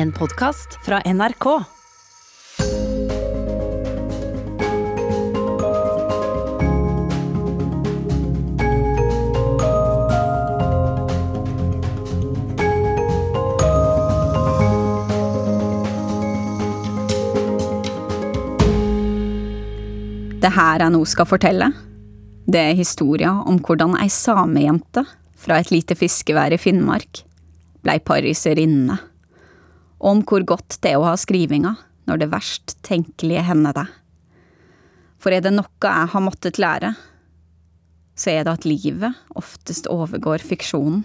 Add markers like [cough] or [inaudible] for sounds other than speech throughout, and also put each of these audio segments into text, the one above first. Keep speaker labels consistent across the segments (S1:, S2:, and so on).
S1: En podkast fra NRK.
S2: Det her jeg nå skal fortelle, det er historia om hvordan ei samejente fra et lite fiskevær i Finnmark blei pariserinne, om hvor godt det er å ha skrivinga når det verst tenkelige hender deg. For er det noe jeg har måttet lære, så er det at livet oftest overgår fiksjonen.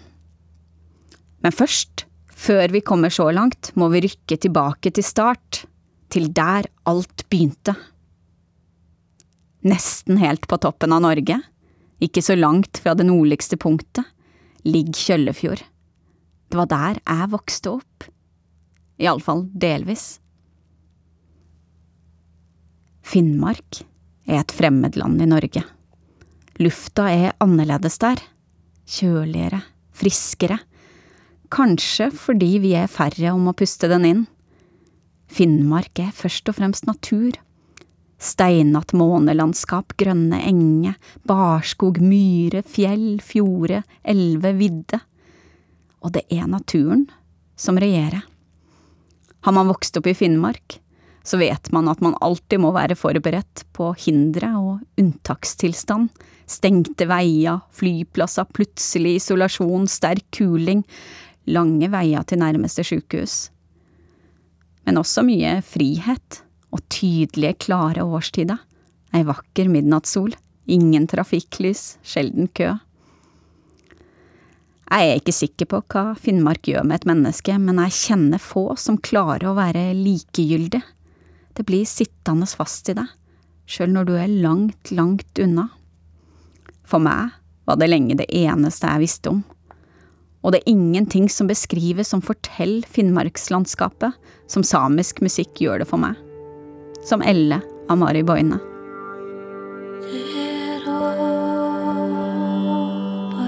S2: Men først, før vi kommer så langt, må vi rykke tilbake til start, til der alt begynte nesten helt på toppen av Norge, ikke så langt fra det nordligste punktet, ligger Kjøllefjord. Det var der jeg vokste opp. Iallfall delvis. Finnmark er et fremmedland i Norge. Lufta er annerledes der. Kjøligere, friskere. Kanskje fordi vi er færre om å puste den inn. Finnmark er først og fremst natur Steinat månelandskap, grønne enger, barskog, myre, fjell, fjorde, elve, vidde. Og det er naturen som regjerer. Har man vokst opp i Finnmark, så vet man at man alltid må være forberedt på hindre og unntakstilstand, stengte veier, flyplasser, plutselig isolasjon, sterk kuling, lange veier til nærmeste sykehus. Men også mye frihet og tydelige, klare årstider. Ei vakker midnattssol, ingen trafikklys, sjelden kø. Jeg er ikke sikker på hva Finnmark gjør med et menneske, men jeg kjenner få som klarer å være likegyldig. Det blir sittende fast i deg, sjøl når du er langt, langt unna. For meg var det lenge det eneste jeg visste om. Og det er ingenting som beskrives som forteller Finnmarkslandskapet, som samisk musikk gjør det for meg som Elle av Mari Boine.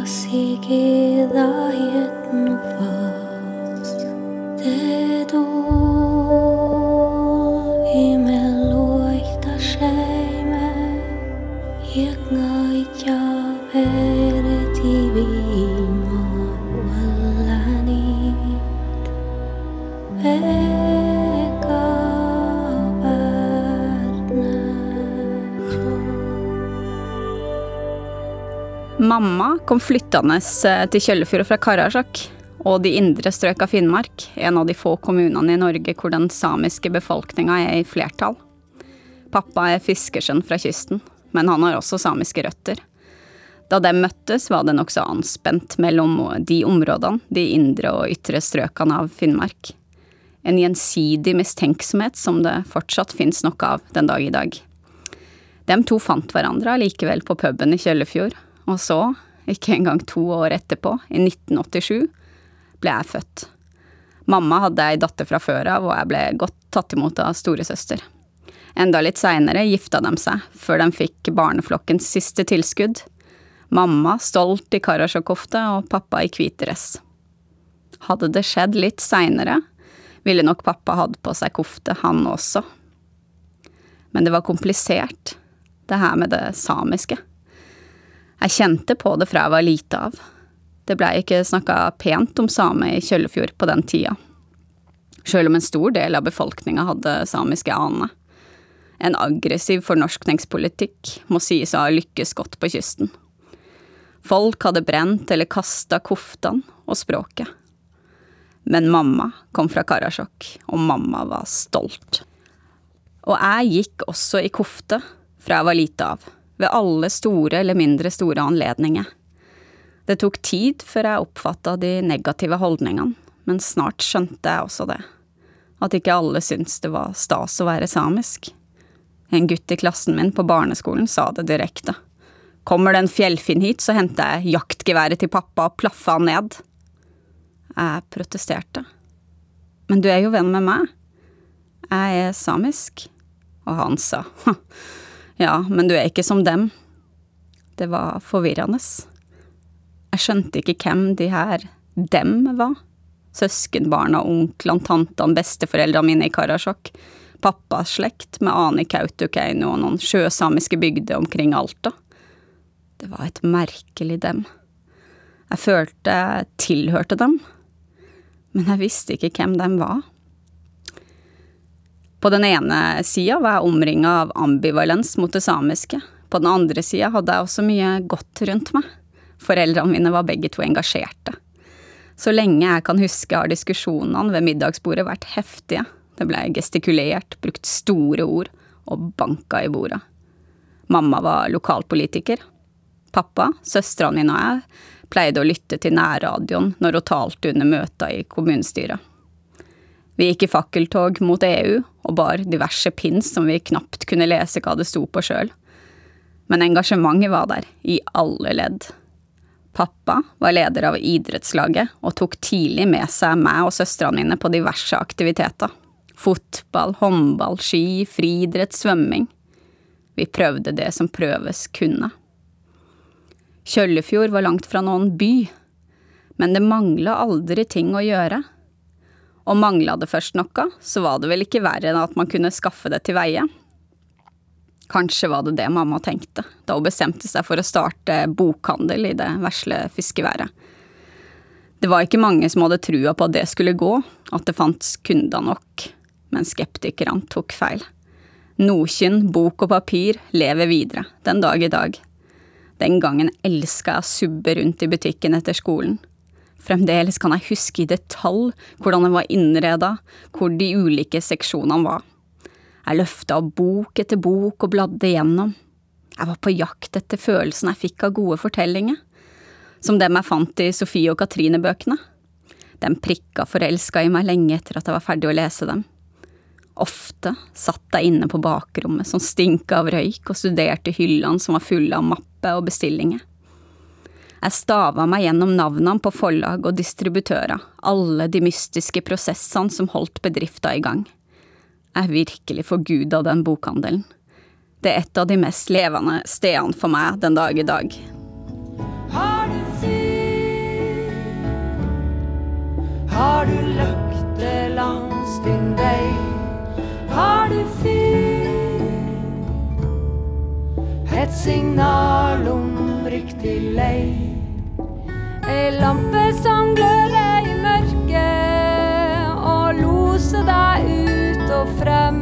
S2: seeking the hidden past. Mamma kom flyttende eh, til Kjøllefjord fra Karasjok og de indre strøk av Finnmark, en av de få kommunene i Norge hvor den samiske befolkninga er i flertall. Pappa er fiskersønn fra kysten, men han har også samiske røtter. Da de møttes, var det nokså anspent mellom de områdene, de indre og ytre strøkene av Finnmark. En gjensidig mistenksomhet som det fortsatt fins noe av den dag i dag. De to fant hverandre allikevel på puben i Kjøllefjord, og så, ikke engang to år etterpå, i 1987, ble jeg født. Mamma hadde ei datter fra før av, og jeg ble godt tatt imot av storesøster. Enda litt seinere gifta de seg, før de fikk barneflokkens siste tilskudd. Mamma stolt i karasjokkofte og pappa i hvit dress. Hadde det skjedd litt seinere, ville nok pappa hatt på seg kofte, han også. Men det var komplisert, det her med det samiske. Jeg kjente på det fra jeg var lite av. Det blei ikke snakka pent om same i Kjøllefjord på den tida. Sjøl om en stor del av befolkninga hadde samiske aner. En aggressiv fornorskningspolitikk må sies å ha lykkes godt på kysten. Folk hadde brent eller kasta koftene og språket. Men mamma kom fra Karasjok, og mamma var stolt. Og jeg gikk også i kofte fra jeg var lite av ved alle store eller mindre store anledninger. Det tok tid før jeg oppfatta de negative holdningene, men snart skjønte jeg også det. At ikke alle syntes det var stas å være samisk. En gutt i klassen min på barneskolen sa det direkte. Kommer det en fjellfinn hit, så henter jeg jaktgeværet til pappa og plaffer han ned. Jeg protesterte. Men du er jo venn med meg. Jeg er samisk. Og han sa [laughs] Ja, men du er ikke som dem. Det var forvirrende. Jeg skjønte ikke hvem de her dem var, søskenbarna, onklene, tantene, besteforeldrene mine i Karasjok, pappas slekt med Ani Kautokeino og noen sjøsamiske bygder omkring Alta. Det var et merkelig dem. Jeg følte jeg tilhørte dem, men jeg visste ikke hvem dem var. På den ene sida var jeg omringa av ambivalens mot det samiske. På den andre sida hadde jeg også mye godt rundt meg. Foreldrene mine var begge to engasjerte. Så lenge jeg kan huske har diskusjonene ved middagsbordet vært heftige. Det ble gestikulert, brukt store ord og banka i bordet. Mamma var lokalpolitiker. Pappa, søstrene mine og jeg pleide å lytte til nærradioen når hun talte under møta i kommunestyret. Vi gikk i fakkeltog mot EU og bar diverse pins som vi knapt kunne lese hva det sto på sjøl. Men engasjementet var der, i alle ledd. Pappa var leder av idrettslaget og tok tidlig med seg meg og søstrene mine på diverse aktiviteter. Fotball, håndball, ski, friidrett, svømming. Vi prøvde det som prøves kunne. Kjøllefjord var langt fra noen by, men det mangla aldri ting å gjøre. Og mangla det først noe, så var det vel ikke verre enn at man kunne skaffe det til veie. Kanskje var det det mamma tenkte da hun bestemte seg for å starte bokhandel i det vesle fiskeværet. Det var ikke mange som hadde trua på at det skulle gå, at det fantes kunder nok, men skeptikerne tok feil. Nokinn, bok og papir lever videre, den dag i dag. Den gangen elska jeg å subbe rundt i butikken etter skolen. Fremdeles kan jeg huske i detalj hvordan den var innreda, hvor de ulike seksjonene var. Jeg løfta bok etter bok og bladde gjennom. Jeg var på jakt etter følelsen jeg fikk av gode fortellinger, som dem jeg fant i Sofie og Katrine-bøkene. De prikka forelska i meg lenge etter at jeg var ferdig å lese dem. Ofte satt jeg inne på bakrommet som stinka av røyk og studerte hyllene som var fulle av mapper og bestillinger. Jeg stava meg gjennom navnene på forlag og distributører, alle de mystiske prosessene som holdt bedrifta i gang. Jeg virkelig forguda den bokhandelen. Det er et av de mest levende stedene for meg den dag i dag. Har du fyr? Har du løkte langs din vei? har du fyr. Et signal om riktig lei. Ei lampe som gløder i mørket og loser deg ut og frem.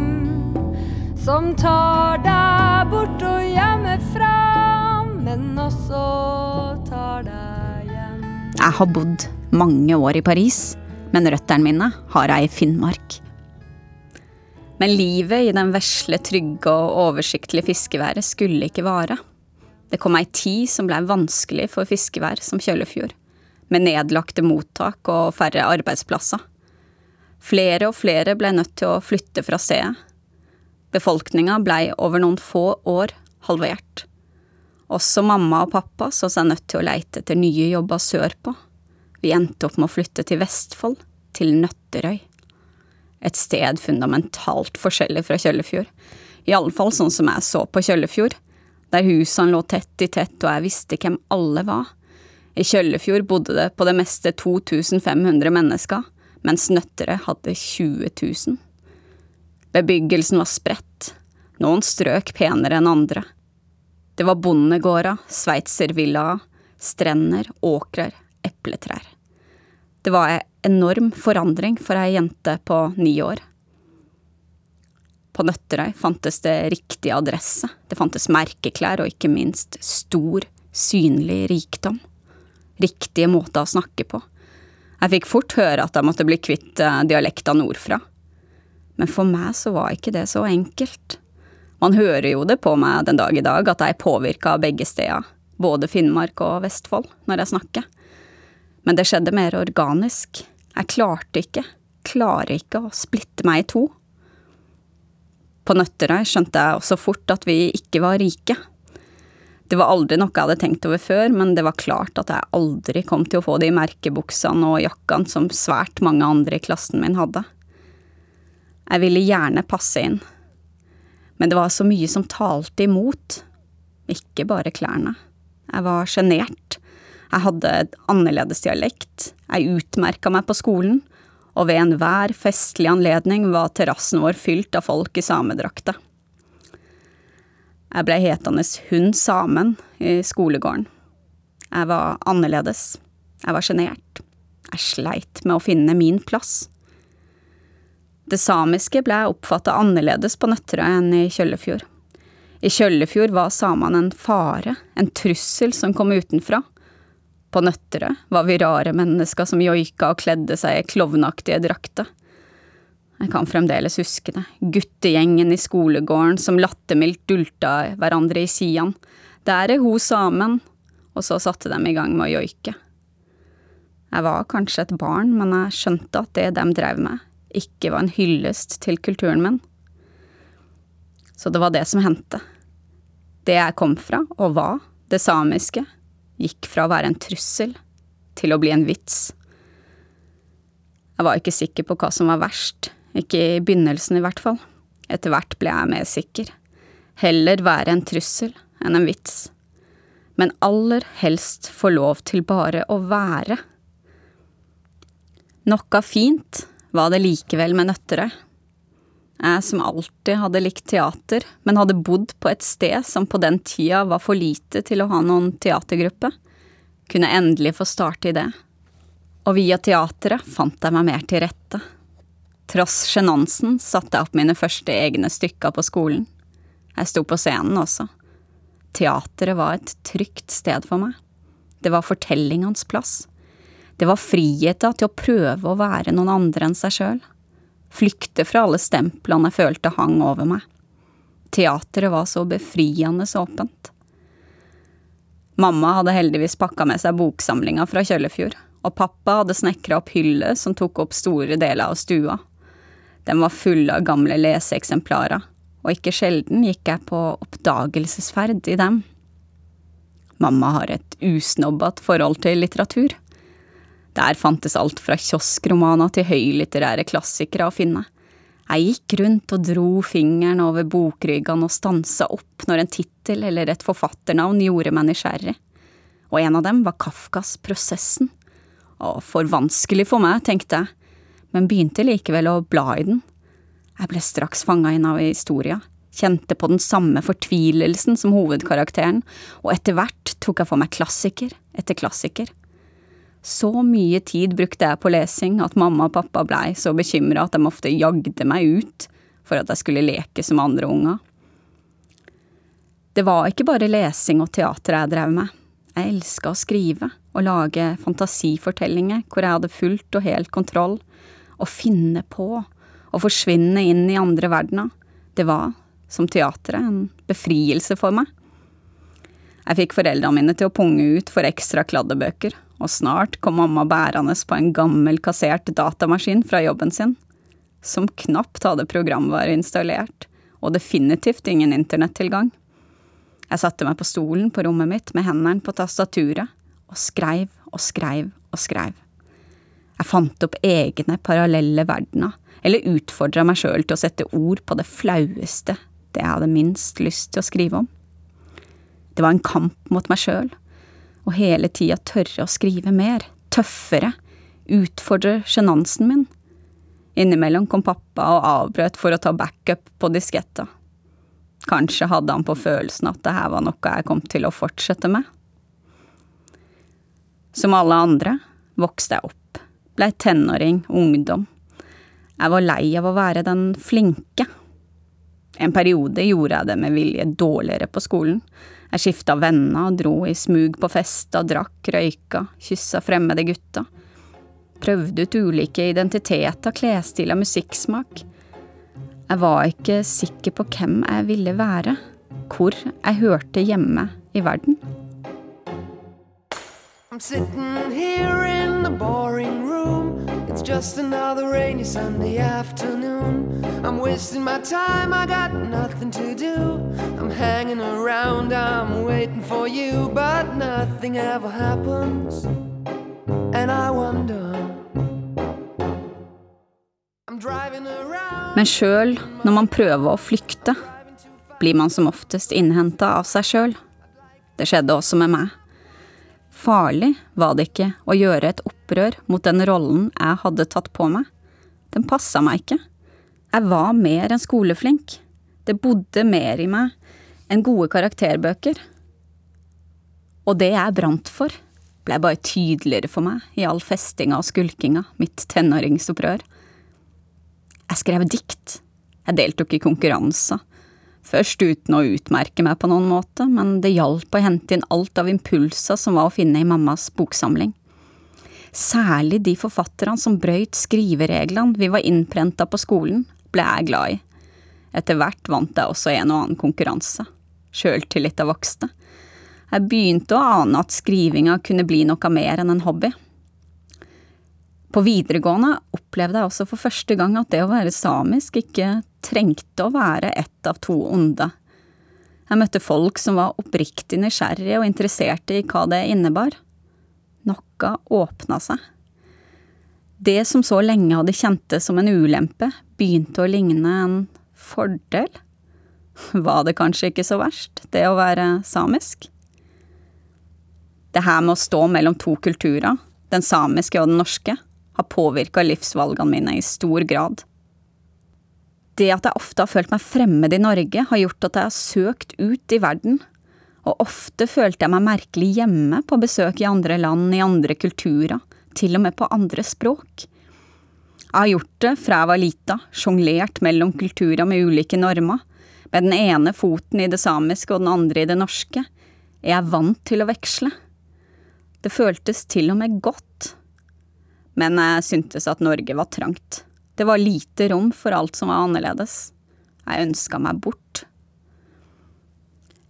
S2: Som tar deg bort og hjemmefra, men også tar deg hjem. Jeg har bodd mange år i Paris, men røttene mine har jeg i Finnmark. Men livet i den vesle, trygge og oversiktlige fiskeværet skulle ikke vare. Det kom ei tid som blei vanskelig for fiskevær som Kjøllefjord, med nedlagte mottak og færre arbeidsplasser. Flere og flere blei nødt til å flytte fra stedet. Befolkninga blei over noen få år halvert. Også mamma og pappa så seg nødt til å leite etter nye jobber sørpå. Vi endte opp med å flytte til Vestfold, til Nøtterøy et sted fundamentalt forskjellig fra Kjøllefjord. I alle fall sånn som jeg så på Kjøllefjord, der husene lå tett i tett og jeg visste hvem alle var. I Kjøllefjord bodde det på det meste 2500 mennesker, mens Nøtterøy hadde 20 000. Bebyggelsen var spredt, noen strøk penere enn andre. Det var bondegårder, sveitservillaer, strender, åkrer, epletrær. Det var enorm forandring for ei jente på ni år. På Nøtterøy fantes det riktig adresse, det fantes merkeklær og ikke minst stor, synlig rikdom. Riktige måter å snakke på. Jeg fikk fort høre at jeg måtte bli kvitt eh, dialekta nordfra. Men for meg så var ikke det så enkelt. Man hører jo det på meg den dag i dag at jeg er påvirka av begge steder, både Finnmark og Vestfold, når jeg snakker. Men det skjedde mer organisk. Jeg klarte ikke, klarer ikke å splitte meg i to. På Nøtterøy skjønte jeg også fort at vi ikke var rike. Det var aldri noe jeg hadde tenkt over før, men det var klart at jeg aldri kom til å få de merkebuksene og jakkene som svært mange andre i klassen min hadde. Jeg ville gjerne passe inn, men det var så mye som talte imot, ikke bare klærne. Jeg var sjenert, Jeg hadde annerledes dialekt, jeg utmerka meg på skolen, og ved enhver festlig anledning var terrassen vår fylt av folk i samedrakta. Jeg blei hetende Hun Samen i skolegården. Jeg var annerledes. Jeg var sjenert. Jeg sleit med å finne min plass. Det samiske ble oppfatta annerledes på Nøtterøy enn i Kjøllefjord. I Kjøllefjord var samene en fare, en trussel som kom utenfra. På Nøtterøy var vi rare mennesker som joika og kledde seg i klovnaktige drakter. Jeg kan fremdeles huske det, guttegjengen i skolegården som lattermildt dulta hverandre i sidene. Der er hun samen, og så satte de i gang med å joike. Jeg var kanskje et barn, men jeg skjønte at det de drev med, ikke var en hyllest til kulturen min. Så det var det som hendte. Det jeg kom fra, og var, det samiske, gikk fra å være en trussel til å bli en vits. Jeg var ikke sikker på hva som var verst, ikke i begynnelsen i hvert fall. Etter hvert ble jeg mer sikker. Heller være en trussel enn en vits. Men aller helst få lov til bare å være. Noe fint var det likevel med Nøtterøy. Jeg som alltid hadde likt teater, men hadde bodd på et sted som på den tida var for lite til å ha noen teatergruppe, kunne endelig få starte i det. Og via teatret fant jeg meg mer til rette. Tross sjenansen satte jeg opp mine første egne stykker på skolen. Jeg sto på scenen også. Teatret var et trygt sted for meg. Det var fortellingens plass. Det var friheta til å prøve å være noen andre enn seg sjøl flykte fra alle stemplene jeg følte hang over meg. Teatret var så befriende så åpent. Mamma hadde heldigvis pakka med seg boksamlinga fra Kjøllefjord, og pappa hadde snekra opp hyller som tok opp store deler av stua. Den var full av gamle leseeksemplarer, og ikke sjelden gikk jeg på oppdagelsesferd i dem. Mamma har et usnobbat forhold til litteratur. Der fantes alt fra kioskromaner til høylitterære klassikere å finne. Jeg gikk rundt og dro fingeren over bokryggene og stansa opp når en tittel eller et forfatternavn gjorde meg nysgjerrig. Og en av dem var Kafkas Prosessen. Å, for vanskelig for meg, tenkte jeg, men begynte likevel å bla i den. Jeg ble straks fanga inn av historia, kjente på den samme fortvilelsen som hovedkarakteren, og etter hvert tok jeg for meg klassiker etter klassiker. Så mye tid brukte jeg på lesing at mamma og pappa blei så bekymra at de ofte jagde meg ut for at jeg skulle leke som andre unger. Det var ikke bare lesing og teater jeg drev med. Jeg elska å skrive og lage fantasifortellinger hvor jeg hadde fullt og helt kontroll. Å finne på og forsvinne inn i andre verdener. Det var, som teatret, en befrielse for meg. Jeg fikk foreldrene mine til å punge ut for ekstra kladdebøker, og snart kom mamma bærende på en gammel, kassert datamaskin fra jobben sin, som knapt hadde programvare installert, og definitivt ingen internettilgang. Jeg satte meg på stolen på rommet mitt med hendene på tastaturet, og skreiv og skreiv og skreiv. Jeg fant opp egne parallelle verdener, eller utfordra meg sjøl til å sette ord på det flaueste, det jeg hadde minst lyst til å skrive om. Det var en kamp mot meg sjøl, og hele tida tørre å skrive mer, tøffere, utfordre sjenansen min. Innimellom kom pappa og avbrøt for å ta backup på disketta. Kanskje hadde han på følelsen at det her var noe jeg kom til å fortsette med. Som alle andre vokste jeg opp, blei tenåring, ungdom. Jeg var lei av å være den flinke. En periode gjorde jeg det med vilje dårligere på skolen, jeg skifta venner, dro i smug på fester, drakk, røyka, kyssa fremmede gutter. Prøvde ut ulike identiteter, klesstiler, musikksmak. Jeg var ikke sikker på hvem jeg ville være, hvor jeg hørte hjemme i verden. I'm sitting here in the boring just another rainy Sunday afternoon. I'm wasting my time, I got nothing to do. I'm hanging around, I'm waiting for you, but nothing ever happens. And I wonder. Men sjøl når man prøver å flykte, blir man som oftest innhenta av seg sjøl. Det skjedde også med meg. Farlig var det ikke å gjøre et opprør mot den rollen jeg hadde tatt på meg. Den passa meg ikke. Jeg var mer enn skoleflink. Det bodde mer i meg enn gode karakterbøker. Og det jeg brant for, ble bare tydeligere for meg i all festinga og skulkinga, mitt tenåringsopprør. Jeg skrev dikt. Jeg deltok i konkurranser. Først uten å utmerke meg på noen måte, men det hjalp å hente inn alt av impulser som var å finne i mammas boksamling. Særlig de forfatterne som brøyt skrivereglene vi var innprenta på skolen, ble jeg glad i. Etter hvert vant jeg også en og annen konkurranse. Sjøltillita vokste. Jeg begynte å ane at skrivinga kunne bli noe mer enn en hobby. På videregående opplevde jeg også for første gang at det å være samisk ikke trengte å være ett av to onde. Jeg møtte folk som var oppriktig nysgjerrige og interesserte i hva det innebar. Noe åpna seg. Det som så lenge hadde kjentes som en ulempe, begynte å ligne en fordel. Var det kanskje ikke så verst, det å være samisk? Det her med å stå mellom to kulturer, den samiske og den norske, har påvirka livsvalgene mine i stor grad. Det at jeg ofte har følt meg fremmed i Norge, har gjort at jeg har søkt ut i verden, og ofte følte jeg meg merkelig hjemme på besøk i andre land, i andre kulturer, til og med på andre språk. Jeg har gjort det fra jeg var lita, sjonglert mellom kulturer med ulike normer, med den ene foten i det samiske og den andre i det norske, Jeg er vant til å veksle. Det føltes til og med godt. Men jeg syntes at Norge var trangt. Det var lite rom for alt som var annerledes. Jeg ønska meg bort.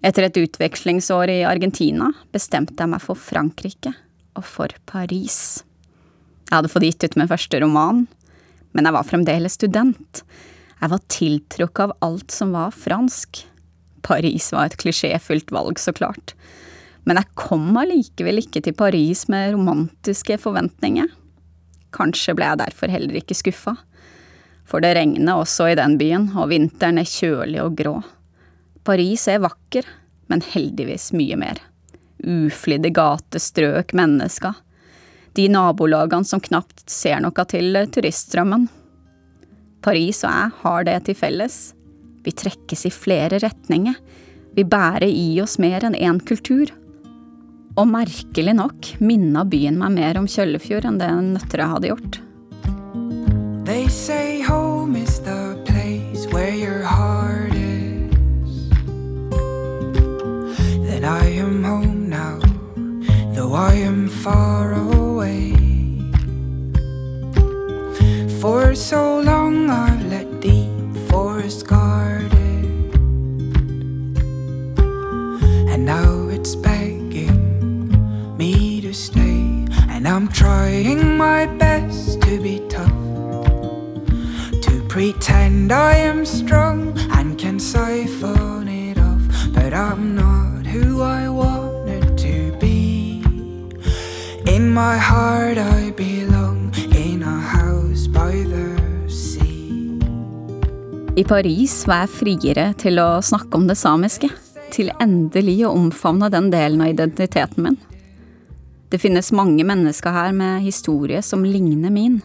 S2: Etter et utvekslingsår i Argentina bestemte jeg meg for Frankrike og for Paris. Jeg hadde fått gitt ut min første roman, men jeg var fremdeles student. Jeg var tiltrukket av alt som var fransk. Paris var et klisjéfylt valg, så klart. Men jeg kom allikevel ikke til Paris med romantiske forventninger. Kanskje ble jeg derfor heller ikke skuffa. For det regner også i den byen, og vinteren er kjølig og grå. Paris er vakker, men heldigvis mye mer. Uflidde gatestrøk, mennesker. De nabolagene som knapt ser noe til turiststrømmen. Paris og jeg har det til felles. Vi trekkes i flere retninger. Vi bærer i oss mer enn én kultur. Og merkelig nok minna byen meg mer om Kjøllefjord enn det Nøtterøy hadde gjort. They say home is the place where your heart is. Then I am home now, though I am far away. For so long I've let deep forest guard it. And now it's begging me to stay. And I'm trying my best to be pretend I am strong and can siphon it off. But I'm not who I wanted to be. In my heart, I belong in a house by the sea. I Paris var jeg friere til å snakke om det samiske. Til endelig å omfavne den delen av identiteten min. Det finnes mange mennesker her med historie som ligner min.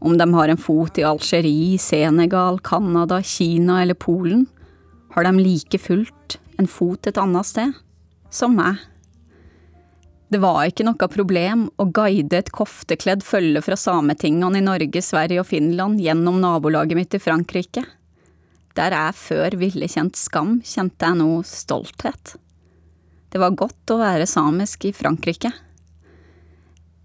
S2: Om de har en fot i Algerie, Senegal, Canada, Kina eller Polen, har de like fullt en fot et annet sted. Som meg. Det var ikke noe problem å guide et koftekledd følge fra sametingene i Norge, Sverige og Finland gjennom nabolaget mitt i Frankrike. Der jeg før ville kjent skam, kjente jeg nå stolthet. Det var godt å være samisk i Frankrike.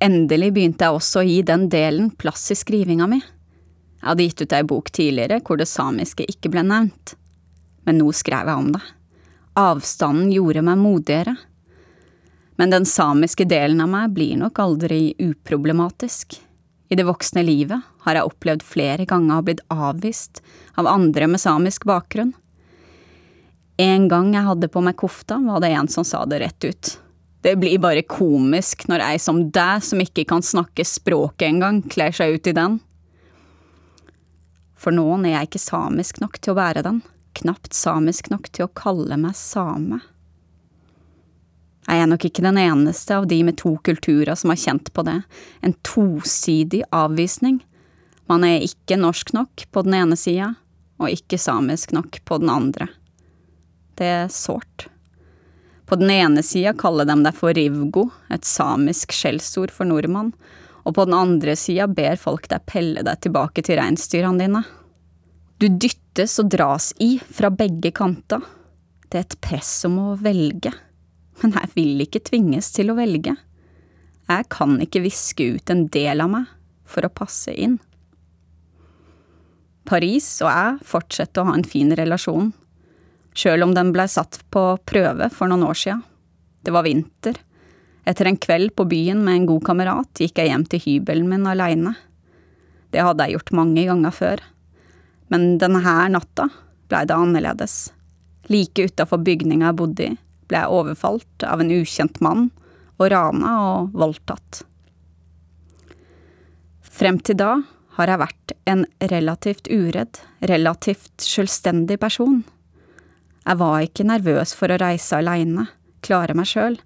S2: Endelig begynte jeg også å gi den delen plass i skrivinga mi. Jeg hadde gitt ut ei bok tidligere hvor det samiske ikke ble nevnt, men nå skrev jeg om det. Avstanden gjorde meg modigere. Men den samiske delen av meg blir nok aldri uproblematisk. I det voksne livet har jeg opplevd flere ganger å blitt avvist av andre med samisk bakgrunn. En gang jeg hadde på meg kofta, var det en som sa det rett ut. Det blir bare komisk når ei som deg, som ikke kan snakke språket engang, kler seg ut i den. For noen er jeg ikke samisk nok til å bære den, knapt samisk nok til å kalle meg same. Jeg er nok ikke den eneste av de med to kulturer som har kjent på det, en tosidig avvisning. Man er ikke norsk nok på den ene sida, og ikke samisk nok på den andre. Det er sårt. På den ene sida kaller de deg for rivgo, et samisk skjellsord for nordmann, og på den andre sida ber folk deg pelle deg tilbake til reinsdyrene dine. Du dyttes og dras i fra begge kanter. Det er et press om å velge men jeg vil ikke tvinges til å velge. Jeg kan ikke viske ut en del av meg for å passe inn. Paris og jeg fortsetter å ha en fin relasjon, sjøl om den blei satt på prøve for noen år sia. Det var vinter. Etter en kveld på byen med en god kamerat gikk jeg hjem til hybelen min aleine. Det hadde jeg gjort mange ganger før. Men denne her natta blei det annerledes. Like utafor bygninga jeg bodde i, ble jeg overfalt av en ukjent mann og rana og voldtatt. Frem til da har jeg vært en relativt uredd, relativt selvstendig person. Jeg var ikke nervøs for å reise aleine, klare meg sjøl.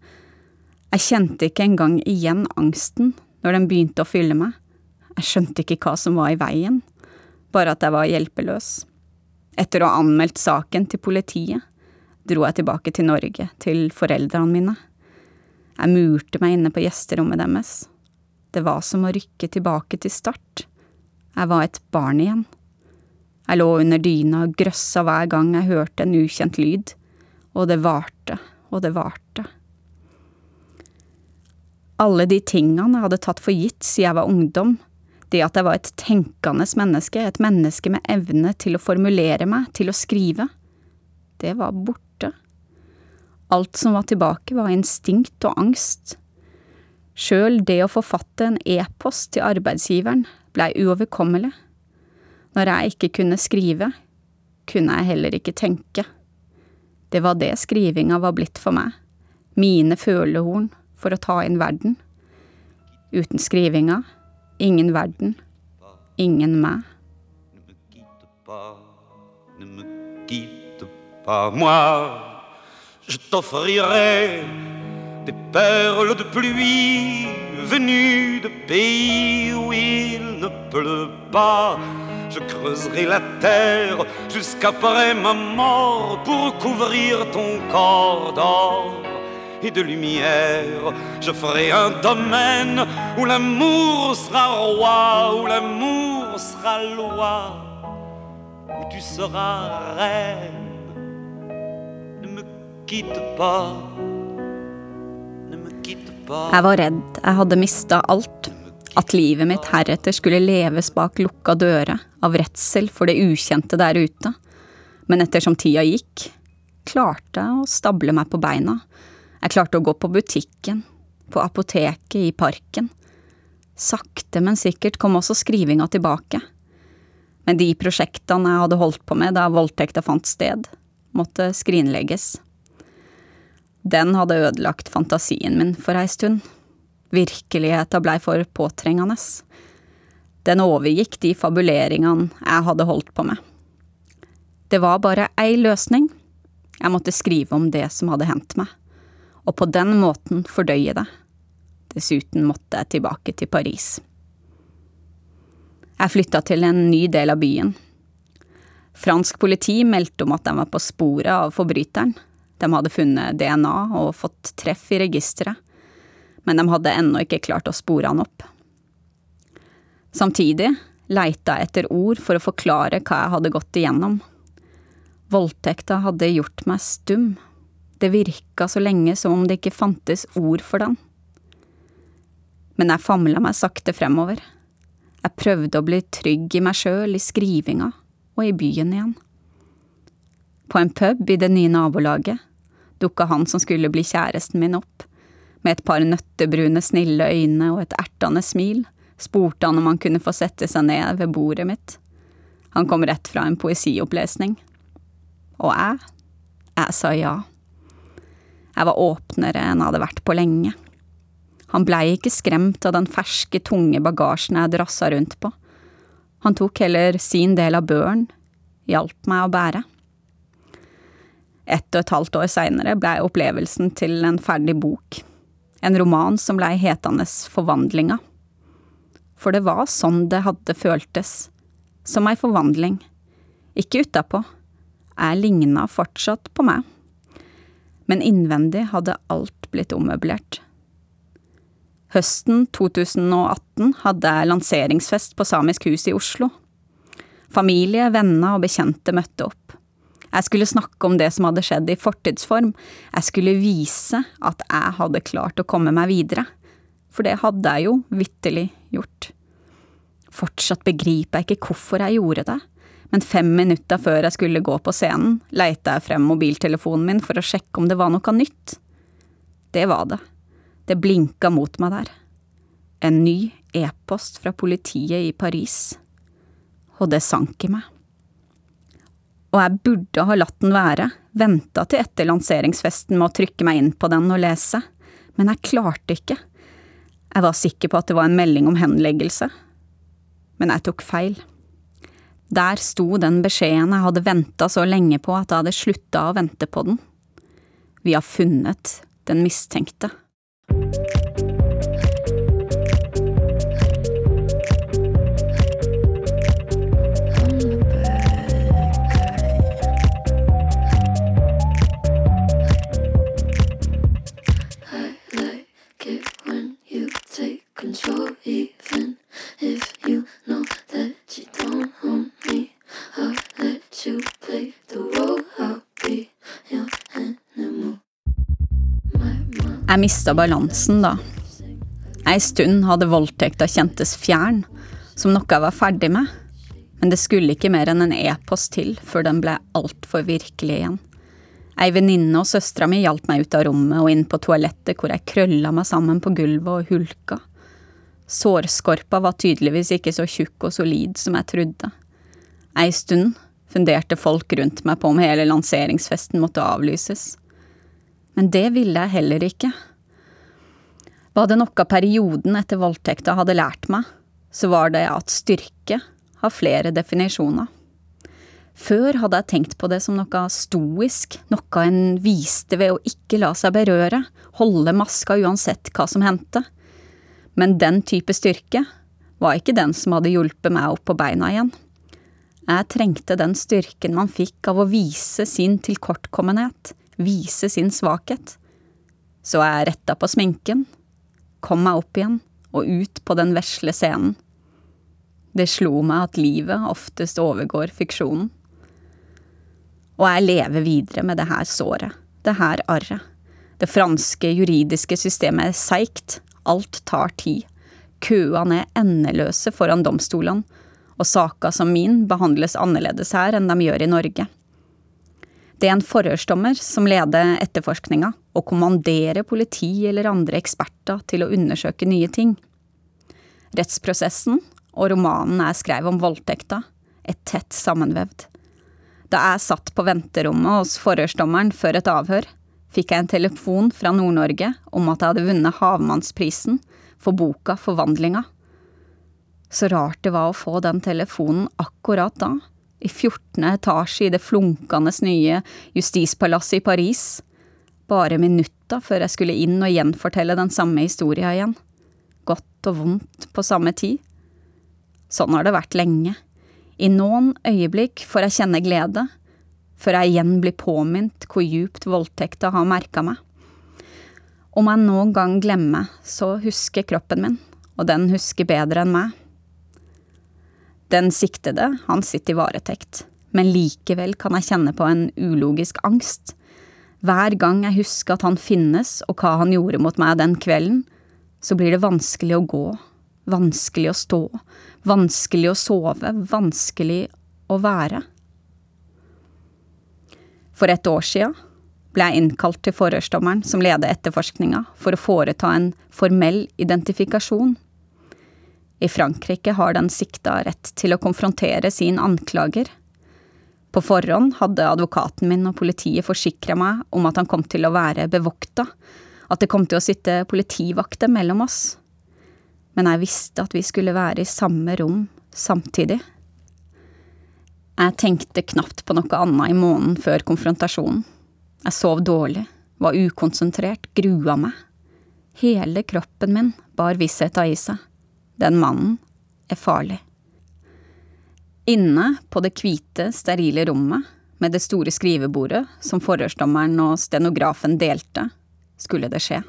S2: Jeg kjente ikke engang igjen angsten når den begynte å fylle meg. Jeg skjønte ikke hva som var i veien, bare at jeg var hjelpeløs. Etter å ha anmeldt saken til politiet, dro jeg tilbake til Norge, til foreldrene mine. Jeg murte meg inne på gjesterommet deres. Det var som å rykke tilbake til start. Jeg var et barn igjen. Jeg lå under dyna og grøssa hver gang jeg hørte en ukjent lyd, og det varte og det varte. Alle de tingene jeg hadde tatt for gitt siden jeg var ungdom, det at jeg var et tenkende menneske, et menneske med evne til å formulere meg, til å skrive, det var borte. Alt som var tilbake, var instinkt og angst. Sjøl det å forfatte en e-post til arbeidsgiveren blei uoverkommelig. Når jeg ikke kunne skrive, kunne jeg heller ikke tenke. Det var det skrivinga var blitt for meg, mine følehorn for å ta inn verden. Uten skrivinga, ingen verden, ingen meg. Je t'offrirai des perles de pluie venues de pays où il ne pleut pas. Je creuserai la terre jusqu'après ma mort pour couvrir ton corps d'or et de lumière. Je ferai un domaine où l'amour sera roi, où l'amour sera loi, où tu seras reine Jeg var redd, jeg hadde mista alt. At livet mitt heretter skulle leves bak lukka dører, av redsel for det ukjente der ute. Men ettersom tida gikk, klarte jeg å stable meg på beina. Jeg klarte å gå på butikken, på apoteket, i parken. Sakte, men sikkert kom også skrivinga tilbake. Men de prosjektene jeg hadde holdt på med da voldtekta fant sted, måtte skrinlegges. Den hadde ødelagt fantasien min for ei stund. Virkeligheta blei for påtrengende. Den overgikk de fabuleringene jeg hadde holdt på med. Det var bare ei løsning. Jeg måtte skrive om det som hadde hendt meg, og på den måten fordøye det. Dessuten måtte jeg tilbake til Paris. Jeg flytta til en ny del av byen. Fransk politi meldte om at de var på sporet av forbryteren. De hadde funnet DNA og fått treff i registeret, men de hadde ennå ikke klart å spore han opp. Samtidig leita jeg etter ord for å forklare hva jeg hadde gått igjennom. Voldtekta hadde gjort meg stum. Det virka så lenge som om det ikke fantes ord for den. Men jeg famla meg sakte fremover. Jeg prøvde å bli trygg i meg sjøl, i skrivinga og i byen igjen. På en pub i det nye nabolaget dukka han som skulle bli kjæresten min opp. Med et par nøttebrune, snille øyne og et ertende smil spurte han om han kunne få sette seg ned ved bordet mitt. Han kom rett fra en poesiopplesning. Og jeg, jeg sa ja. Jeg var åpnere enn jeg hadde vært på lenge. Han blei ikke skremt av den ferske, tunge bagasjen jeg drassa rundt på. Han tok heller sin del av børen, hjalp meg å bære. Ett og et halvt år seinere blei opplevelsen til en ferdig bok. En roman som blei hetende Forvandlinga. For det var sånn det hadde føltes. Som ei forvandling. Ikke utapå. Jeg ligna fortsatt på meg. Men innvendig hadde alt blitt ommøblert. Høsten 2018 hadde jeg lanseringsfest på Samisk hus i Oslo. Familie, venner og bekjente møtte opp. Jeg skulle snakke om det som hadde skjedd i fortidsform, jeg skulle vise at jeg hadde klart å komme meg videre, for det hadde jeg jo vitterlig gjort. Fortsatt begriper jeg ikke hvorfor jeg gjorde det, men fem minutter før jeg skulle gå på scenen, leita jeg frem mobiltelefonen min for å sjekke om det var noe nytt. Det var det. Det blinka mot meg der. En ny e-post fra politiet i Paris. Og det sank i meg og jeg burde ha latt den være, venta til etter lanseringsfesten med å trykke meg inn på den og lese, men jeg klarte ikke. Jeg var sikker på at det var en melding om henleggelse, men jeg tok feil. Der sto den beskjeden jeg hadde venta så lenge på at jeg hadde slutta å vente på den. Vi har funnet den mistenkte. Jeg mista balansen da. Ei stund hadde voldtekta kjentes fjern, som noe jeg var ferdig med. Men det skulle ikke mer enn en e-post til før den ble altfor virkelig igjen. Ei venninne og søstera mi hjalp meg ut av rommet og inn på toalettet hvor jeg krølla meg sammen på gulvet og hulka. Sårskorpa var tydeligvis ikke så tjukk og solid som jeg trodde. Ei stund funderte folk rundt meg på om hele lanseringsfesten måtte avlyses. Men det ville jeg heller ikke. Var det noe perioden etter voldtekta hadde lært meg, så var det at styrke har flere definisjoner. Før hadde jeg tenkt på det som noe stoisk, noe en viste ved å ikke la seg berøre, holde maska uansett hva som hendte. Men den type styrke var ikke den som hadde hjulpet meg opp på beina igjen. Jeg trengte den styrken man fikk av å vise sin tilkortkommenhet, vise sin svakhet. Så jeg retta på sminken, kom meg opp igjen og ut på den vesle scenen. Det slo meg at livet oftest overgår fiksjonen. Og jeg lever videre med det her såret, det her arret. Det franske juridiske systemet er seigt, alt tar tid. Køene er endeløse foran domstolene, og saker som min behandles annerledes her enn de gjør i Norge. Det er en forhørsdommer som leder etterforskninga og kommanderer politi eller andre eksperter til å undersøke nye ting. Rettsprosessen og romanen jeg skrev om voldtekta, er tett sammenvevd. Da jeg satt på venterommet hos forhørsdommeren før et avhør, fikk jeg en telefon fra Nord-Norge om at jeg hadde vunnet Havmannsprisen for boka Forvandlinga. Så rart det var å få den telefonen akkurat da i 14. etasje i det flunkende nye justispalasset i Paris, bare minutter før jeg skulle inn og gjenfortelle den samme historia igjen. Godt og vondt på samme tid. Sånn har det vært lenge. I noen øyeblikk får jeg kjenne glede, før jeg igjen blir påminnet hvor djupt voldtekta har merka meg. Om jeg noen gang glemmer, så husker kroppen min, og den husker bedre enn meg. Den siktede, han sitter i varetekt, men likevel kan jeg kjenne på en ulogisk angst. Hver gang jeg husker at han finnes og hva han gjorde mot meg den kvelden, så blir det vanskelig å gå, vanskelig å stå, vanskelig å sove, vanskelig å være. For et år sia ble jeg innkalt til forhørsdommeren som leder etterforskninga, for å foreta en formell identifikasjon i Frankrike har den sikta rett til å konfrontere sin anklager. På forhånd hadde advokaten min og politiet forsikra meg om at han kom til å være bevokta, at det kom til å sitte politivakter mellom oss. Men jeg visste at vi skulle være i samme rom samtidig. Jeg tenkte knapt på noe annet i måneden før konfrontasjonen. Jeg sov dårlig, var ukonsentrert, grua meg. Hele kroppen min bar vissheta i seg. Den mannen er farlig. Inne på det hvite, sterile rommet, med det store skrivebordet som forhørsdommeren og stenografen delte, skulle det skje.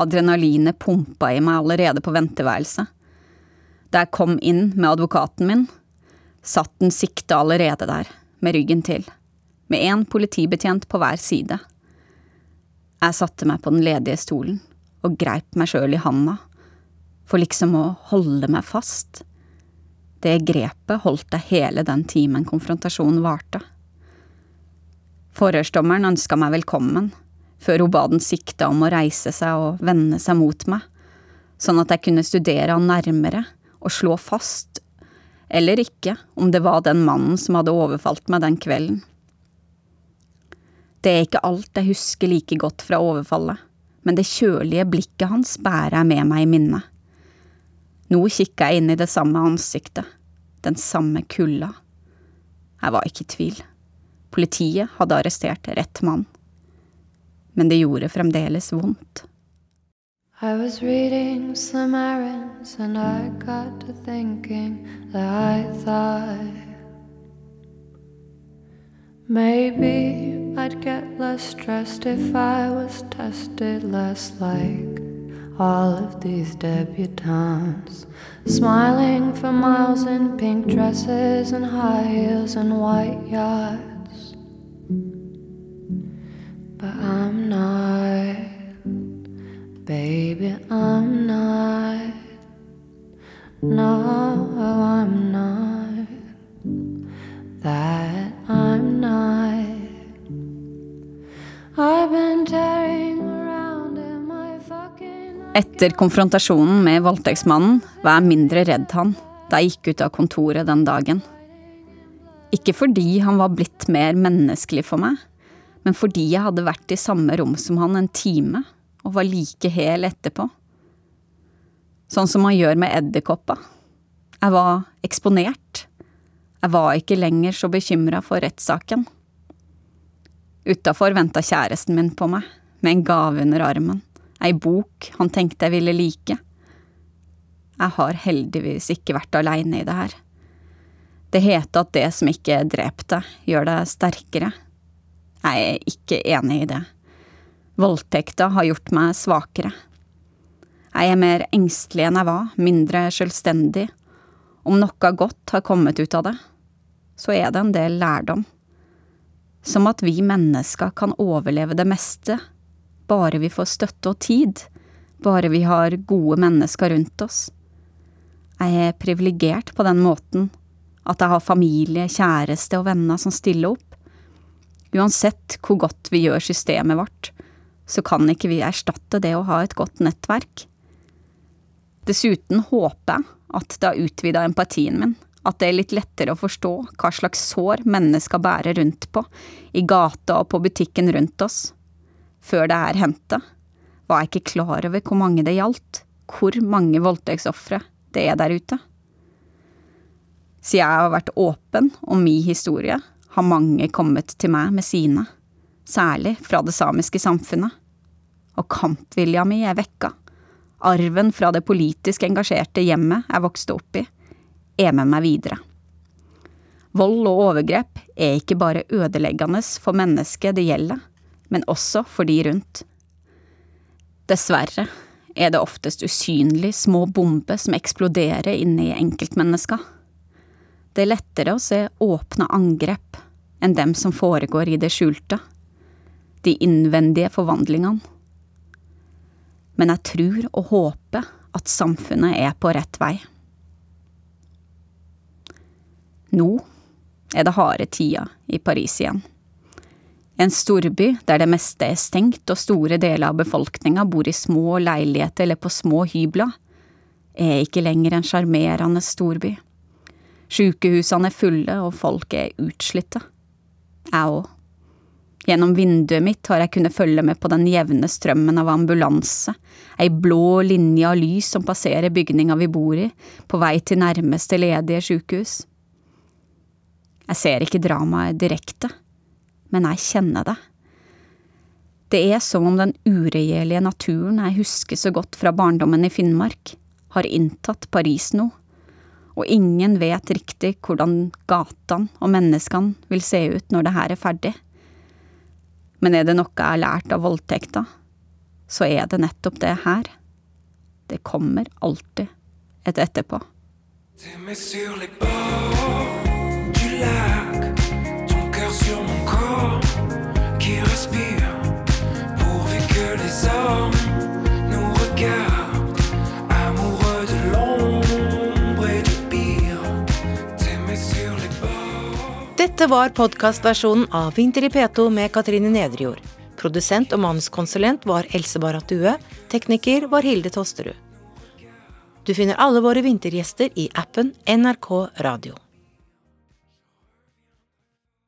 S2: Adrenalinet pumpa i meg allerede på venteværelset. Da jeg kom inn med advokaten min, satt den sikta allerede der, med ryggen til, med én politibetjent på hver side. Jeg satte meg på den ledige stolen og greip meg sjøl i handa, for liksom å holde meg fast. Det grepet holdt jeg hele den timen konfrontasjonen varte. Forhørsdommeren ønska meg velkommen, før hun ba den sikta om å reise seg og vende seg mot meg, sånn at jeg kunne studere han nærmere og slå fast, eller ikke, om det var den mannen som hadde overfalt meg den kvelden. Det er ikke alt jeg husker like godt fra overfallet, men det kjølige blikket hans bærer jeg med meg i minnet. Nå kikker jeg inn i det samme ansiktet, den samme kulda. Jeg var ikke i tvil. Politiet hadde arrestert rett mann. Men det gjorde fremdeles vondt.
S3: I was reading some errands and I got to thinking that I thought maybe I'd get less stressed if I was tested less like all of these debutantes, smiling for miles in pink dresses and high heels and white yachts. But I'm not, baby, I'm not. No, I'm not. That I'm not. I've been tearing around in my fucking.
S2: Etter konfrontasjonen med voldtektsmannen var jeg mindre redd han da jeg gikk ut av kontoret den dagen. Ikke fordi han var blitt mer menneskelig for meg, men fordi jeg hadde vært i samme rom som han en time og var like hel etterpå. Sånn som man gjør med edderkoppa. Jeg var eksponert. Jeg var ikke lenger så bekymra for rettssaken. Utafor venta kjæresten min på meg, med en gave under armen, ei bok han tenkte jeg ville like. Jeg har heldigvis ikke vært aleine i det her. Det heter at det som ikke dreper deg, gjør deg sterkere. Jeg er ikke enig i det. Voldtekta har gjort meg svakere. Jeg er mer engstelig enn jeg var, mindre selvstendig. Om noe godt har kommet ut av det, så er det en del lærdom. Som at vi mennesker kan overleve det meste, bare vi får støtte og tid, bare vi har gode mennesker rundt oss. Jeg er privilegert på den måten at jeg har familie, kjæreste og venner som stiller opp. Uansett hvor godt vi gjør systemet vårt, så kan ikke vi erstatte det å ha et godt nettverk. Dessuten håper jeg at det har utvida empatien min, at det er litt lettere å forstå hva slags sår mennesker bærer rundt på, i gata og på butikken rundt oss. Før det her hendte, var jeg ikke klar over hvor mange det gjaldt, hvor mange voldtektsofre det er der ute. Siden jeg har vært åpen om min historie, har mange kommet til meg med sine, særlig fra det samiske samfunnet. Og kampvilja mi er vekka. Arven fra det politisk engasjerte hjemmet jeg vokste opp i, er med meg videre. Vold og overgrep er ikke bare ødeleggende for mennesket det gjelder, men også for de rundt. Dessverre er det oftest usynlig små bomber som eksploderer inni enkeltmennesker. Det er lettere å se åpne angrep enn dem som foregår i det skjulte, de innvendige forvandlingene. Men jeg tror og håper at samfunnet er på rett vei. Nå er det harde tider i Paris igjen. En storby der det meste er stengt og store deler av befolkninga bor i små leiligheter eller på små hybler, er ikke lenger en sjarmerende storby. Sjukehusene er fulle og folk er utslitte jeg òg. Gjennom vinduet mitt har jeg kunnet følge med på den jevne strømmen av ambulanse, ei blå linje av lys som passerer bygninga vi bor i, på vei til nærmeste ledige sjukehus. Jeg ser ikke dramaet direkte, men jeg kjenner det. Det er som om den uregjerlige naturen jeg husker så godt fra barndommen i Finnmark, har inntatt Paris nå, og ingen vet riktig hvordan gatene og menneskene vil se ut når det her er ferdig. Men er det noe jeg har lært av voldtekta, så er det nettopp det her. Det kommer alltid et etterpå. Bords du Dette var podkastversjonen av Vinter i P2 med Katrine Nedrejord. Produsent og manuskonsulent var Else Barrat Due. Tekniker var Hilde Tosterud. Du finner alle våre vintergjester i appen NRK Radio.